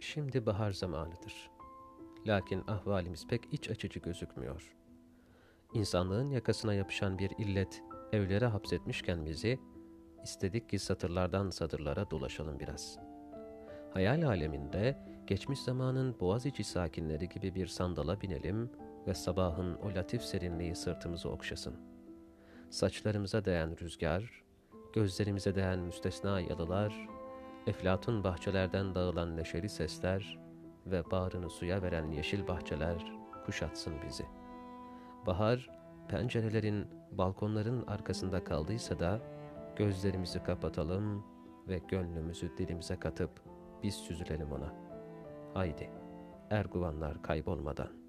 Şimdi bahar zamanıdır. Lakin ahvalimiz pek iç açıcı gözükmüyor. İnsanlığın yakasına yapışan bir illet evlere hapsetmişken bizi, istedik ki satırlardan satırlara dolaşalım biraz. Hayal aleminde geçmiş zamanın boğaziçi sakinleri gibi bir sandala binelim ve sabahın o latif serinliği sırtımızı okşasın. Saçlarımıza değen rüzgar, gözlerimize değen müstesna yalılar, eflatun bahçelerden dağılan neşeli sesler ve bağrını suya veren yeşil bahçeler kuşatsın bizi. Bahar, pencerelerin, balkonların arkasında kaldıysa da gözlerimizi kapatalım ve gönlümüzü dilimize katıp biz süzülelim ona. Haydi, erguvanlar kaybolmadan.